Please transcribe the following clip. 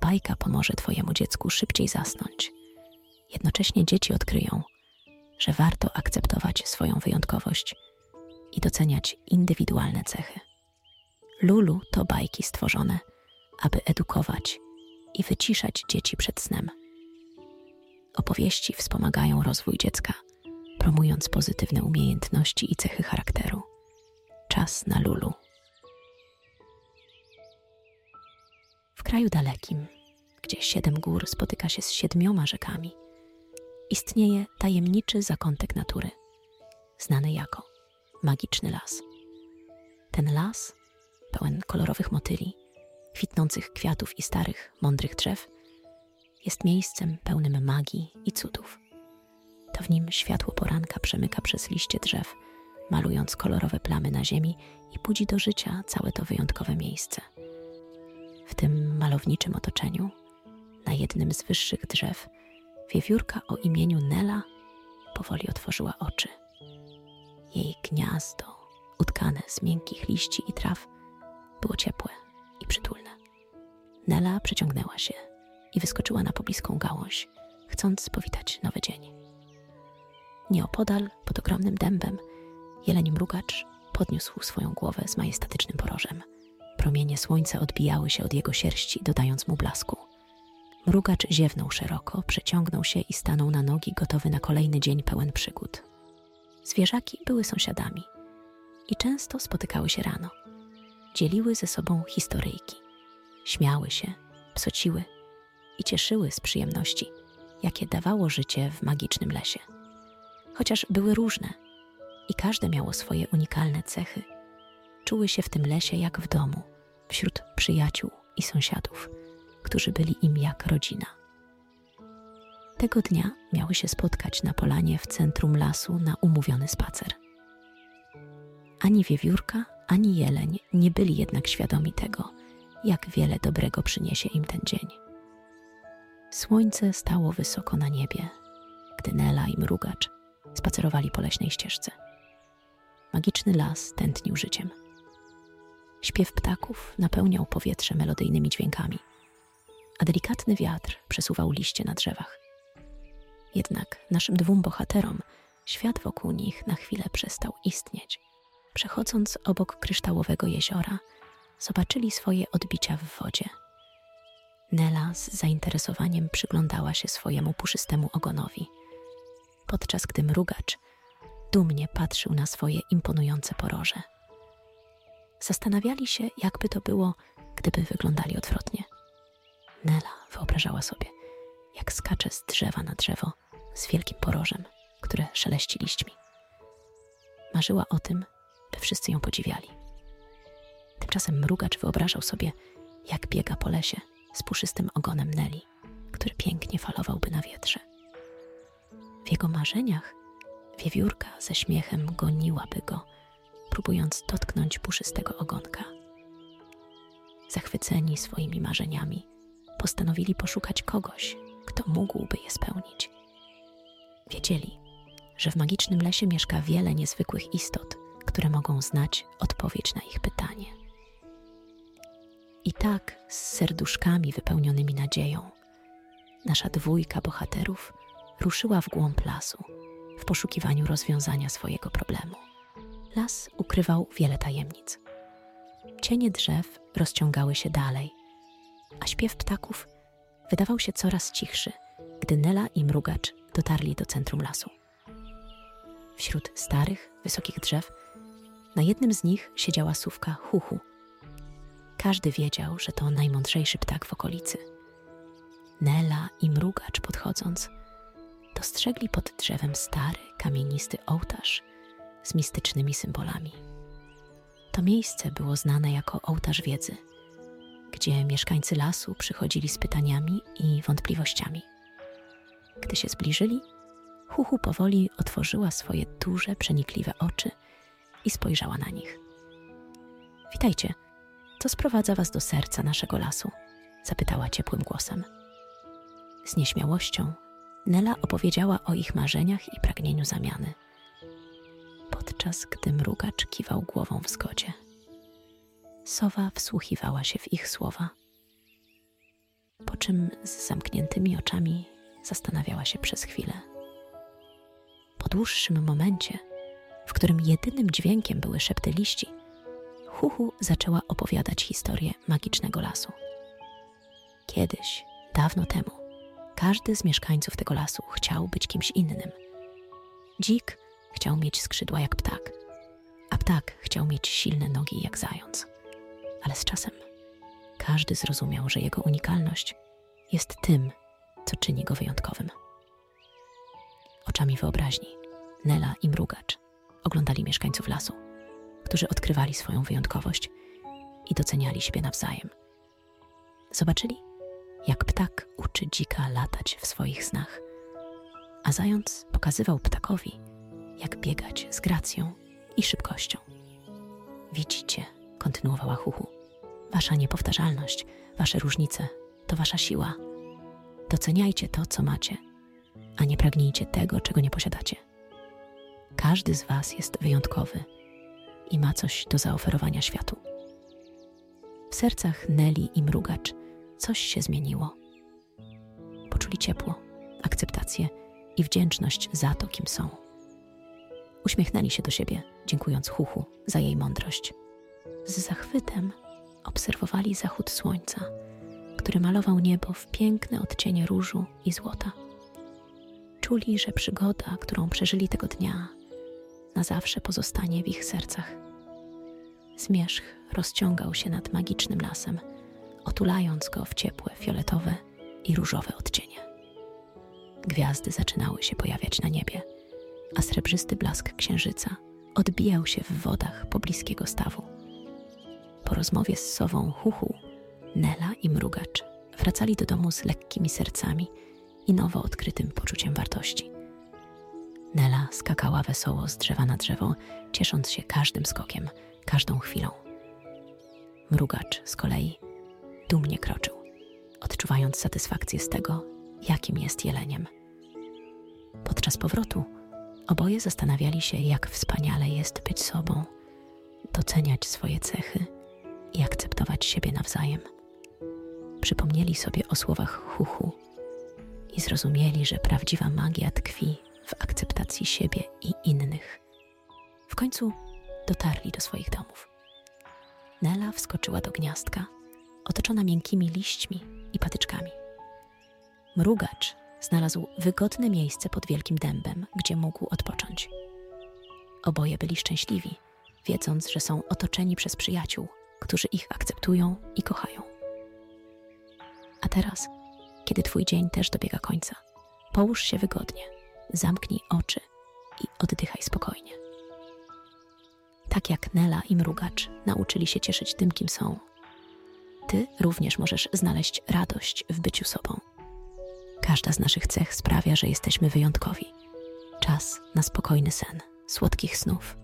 Bajka pomoże Twojemu dziecku szybciej zasnąć. Jednocześnie dzieci odkryją, że warto akceptować swoją wyjątkowość i doceniać indywidualne cechy. Lulu to bajki stworzone, aby edukować i wyciszać dzieci przed snem. Opowieści wspomagają rozwój dziecka, promując pozytywne umiejętności i cechy charakteru. Czas na Lulu. Kraju dalekim, gdzie siedem gór spotyka się z siedmioma rzekami, istnieje tajemniczy zakątek natury, znany jako magiczny las. Ten las, pełen kolorowych motyli, kwitnących kwiatów i starych, mądrych drzew, jest miejscem pełnym magii i cudów. To w nim światło poranka przemyka przez liście drzew, malując kolorowe plamy na ziemi i budzi do życia całe to wyjątkowe miejsce. W tym malowniczym otoczeniu, na jednym z wyższych drzew, wiewiórka o imieniu Nela powoli otworzyła oczy. Jej gniazdo, utkane z miękkich liści i traw, było ciepłe i przytulne. Nela przeciągnęła się i wyskoczyła na pobliską gałąź, chcąc powitać nowy dzień. Nieopodal, pod ogromnym dębem, jeleń mrugacz podniósł swoją głowę z majestatycznym porożem. Promienie słońca odbijały się od jego sierści, dodając mu blasku. Mrugacz ziewnął szeroko, przeciągnął się i stanął na nogi, gotowy na kolejny dzień pełen przygód. Zwierzaki były sąsiadami i często spotykały się rano. Dzieliły ze sobą historyjki, śmiały się, psociły i cieszyły z przyjemności, jakie dawało życie w magicznym lesie. Chociaż były różne i każde miało swoje unikalne cechy, czuły się w tym lesie jak w domu, wśród przyjaciół i sąsiadów, którzy byli im jak rodzina. Tego dnia miały się spotkać na polanie w centrum lasu na umówiony spacer. Ani wiewiórka, ani jeleń nie byli jednak świadomi tego, jak wiele dobrego przyniesie im ten dzień. Słońce stało wysoko na niebie, gdy Nela i mrugacz spacerowali po leśnej ścieżce. Magiczny las tętnił życiem. Śpiew ptaków napełniał powietrze melodyjnymi dźwiękami, a delikatny wiatr przesuwał liście na drzewach. Jednak naszym dwóm bohaterom świat wokół nich na chwilę przestał istnieć. Przechodząc obok kryształowego jeziora, zobaczyli swoje odbicia w wodzie. Nela z zainteresowaniem przyglądała się swojemu puszystemu ogonowi, podczas gdy mrugacz dumnie patrzył na swoje imponujące poroże. Zastanawiali się, jakby to było, gdyby wyglądali odwrotnie. Nela wyobrażała sobie, jak skacze z drzewa na drzewo z wielkim porożem, które szeleści liśćmi. Marzyła o tym, by wszyscy ją podziwiali. Tymczasem mrugacz wyobrażał sobie, jak biega po lesie z puszystym ogonem Neli, który pięknie falowałby na wietrze. W jego marzeniach wiewiórka ze śmiechem goniłaby go, próbując dotknąć puszystego ogonka. Zachwyceni swoimi marzeniami, postanowili poszukać kogoś, kto mógłby je spełnić. Wiedzieli, że w magicznym lesie mieszka wiele niezwykłych istot, które mogą znać odpowiedź na ich pytanie. I tak, z serduszkami wypełnionymi nadzieją, nasza dwójka bohaterów ruszyła w głąb lasu w poszukiwaniu rozwiązania swojego problemu. Las ukrywał wiele tajemnic. Cienie drzew rozciągały się dalej, a śpiew ptaków wydawał się coraz cichszy, gdy Nela i mrugacz dotarli do centrum lasu. Wśród starych, wysokich drzew, na jednym z nich siedziała sówka Huhu. Każdy wiedział, że to najmądrzejszy ptak w okolicy. Nela i mrugacz podchodząc, dostrzegli pod drzewem stary, kamienisty ołtarz z mistycznymi symbolami. To miejsce było znane jako ołtarz wiedzy, gdzie mieszkańcy lasu przychodzili z pytaniami i wątpliwościami. Gdy się zbliżyli, Huhu powoli otworzyła swoje duże, przenikliwe oczy i spojrzała na nich. Witajcie, co sprowadza was do serca naszego lasu? zapytała ciepłym głosem. Z nieśmiałością Nela opowiedziała o ich marzeniach i pragnieniu zamiany, podczas gdy mrugacz kiwał głową w zgodzie. Sowa wsłuchiwała się w ich słowa. Po czym z zamkniętymi oczami zastanawiała się przez chwilę. Po dłuższym momencie, w którym jedynym dźwiękiem były szepty liści, Huhu zaczęła opowiadać historię magicznego lasu. Kiedyś, dawno temu, każdy z mieszkańców tego lasu chciał być kimś innym. Dzik chciał mieć skrzydła jak ptak, a ptak chciał mieć silne nogi jak zając. Ale z czasem każdy zrozumiał, że jego unikalność jest tym, co czyni go wyjątkowym. Oczami wyobraźni Nela i Mrugacz oglądali mieszkańców lasu, którzy odkrywali swoją wyjątkowość i doceniali siebie nawzajem. Zobaczyli, jak ptak uczy dzika latać w swoich snach, a zając pokazywał ptakowi, jak biegać z gracją i szybkością. Widzicie, kontynuowała Huhu, wasza niepowtarzalność, wasze różnice to wasza siła. Doceniajcie to, co macie, a nie pragnijcie tego, czego nie posiadacie. Każdy z was jest wyjątkowy i ma coś do zaoferowania światu. W sercach Neli i Mrugacz coś się zmieniło. Poczuli ciepło, akceptację i wdzięczność za to, kim są. Uśmiechnęli się do siebie, dziękując Huchu za jej mądrość. Z zachwytem obserwowali zachód słońca, który malował niebo w piękne odcienie różu i złota. Czuli, że przygoda, którą przeżyli tego dnia, na zawsze pozostanie w ich sercach. Zmierzch rozciągał się nad magicznym lasem, otulając go w ciepłe, fioletowe i różowe odcienie. Gwiazdy zaczynały się pojawiać na niebie, a srebrzysty blask księżyca odbijał się w wodach pobliskiego stawu. Po rozmowie z sową Huhu, Nela i Mrugacz wracali do domu z lekkimi sercami i nowo odkrytym poczuciem wartości. Nela skakała wesoło z drzewa na drzewo, ciesząc się każdym skokiem, każdą chwilą. Mrugacz z kolei dumnie kroczył, odczuwając satysfakcję z tego, jakim jest jeleniem. Podczas powrotu oboje zastanawiali się, jak wspaniale jest być sobą, doceniać swoje cechy i akceptować siebie nawzajem. Przypomnieli sobie o słowach Huchu i zrozumieli, że prawdziwa magia tkwi w akceptacji siebie i innych. W końcu dotarli do swoich domów. Nela wskoczyła do gniazdka, otoczona miękkimi liśćmi i patyczkami. Mrugacz znalazł wygodne miejsce pod wielkim dębem, gdzie mógł odpocząć. Oboje byli szczęśliwi, wiedząc, że są otoczeni przez przyjaciół, którzy ich akceptują i kochają. A teraz, kiedy Twój dzień też dobiega końca, połóż się wygodnie, zamknij oczy i oddychaj spokojnie. Tak jak Nela i Mrugacz nauczyli się cieszyć tym, kim są, Ty również możesz znaleźć radość w byciu sobą. Każda z naszych cech sprawia, że jesteśmy wyjątkowi. Czas na spokojny sen, słodkich snów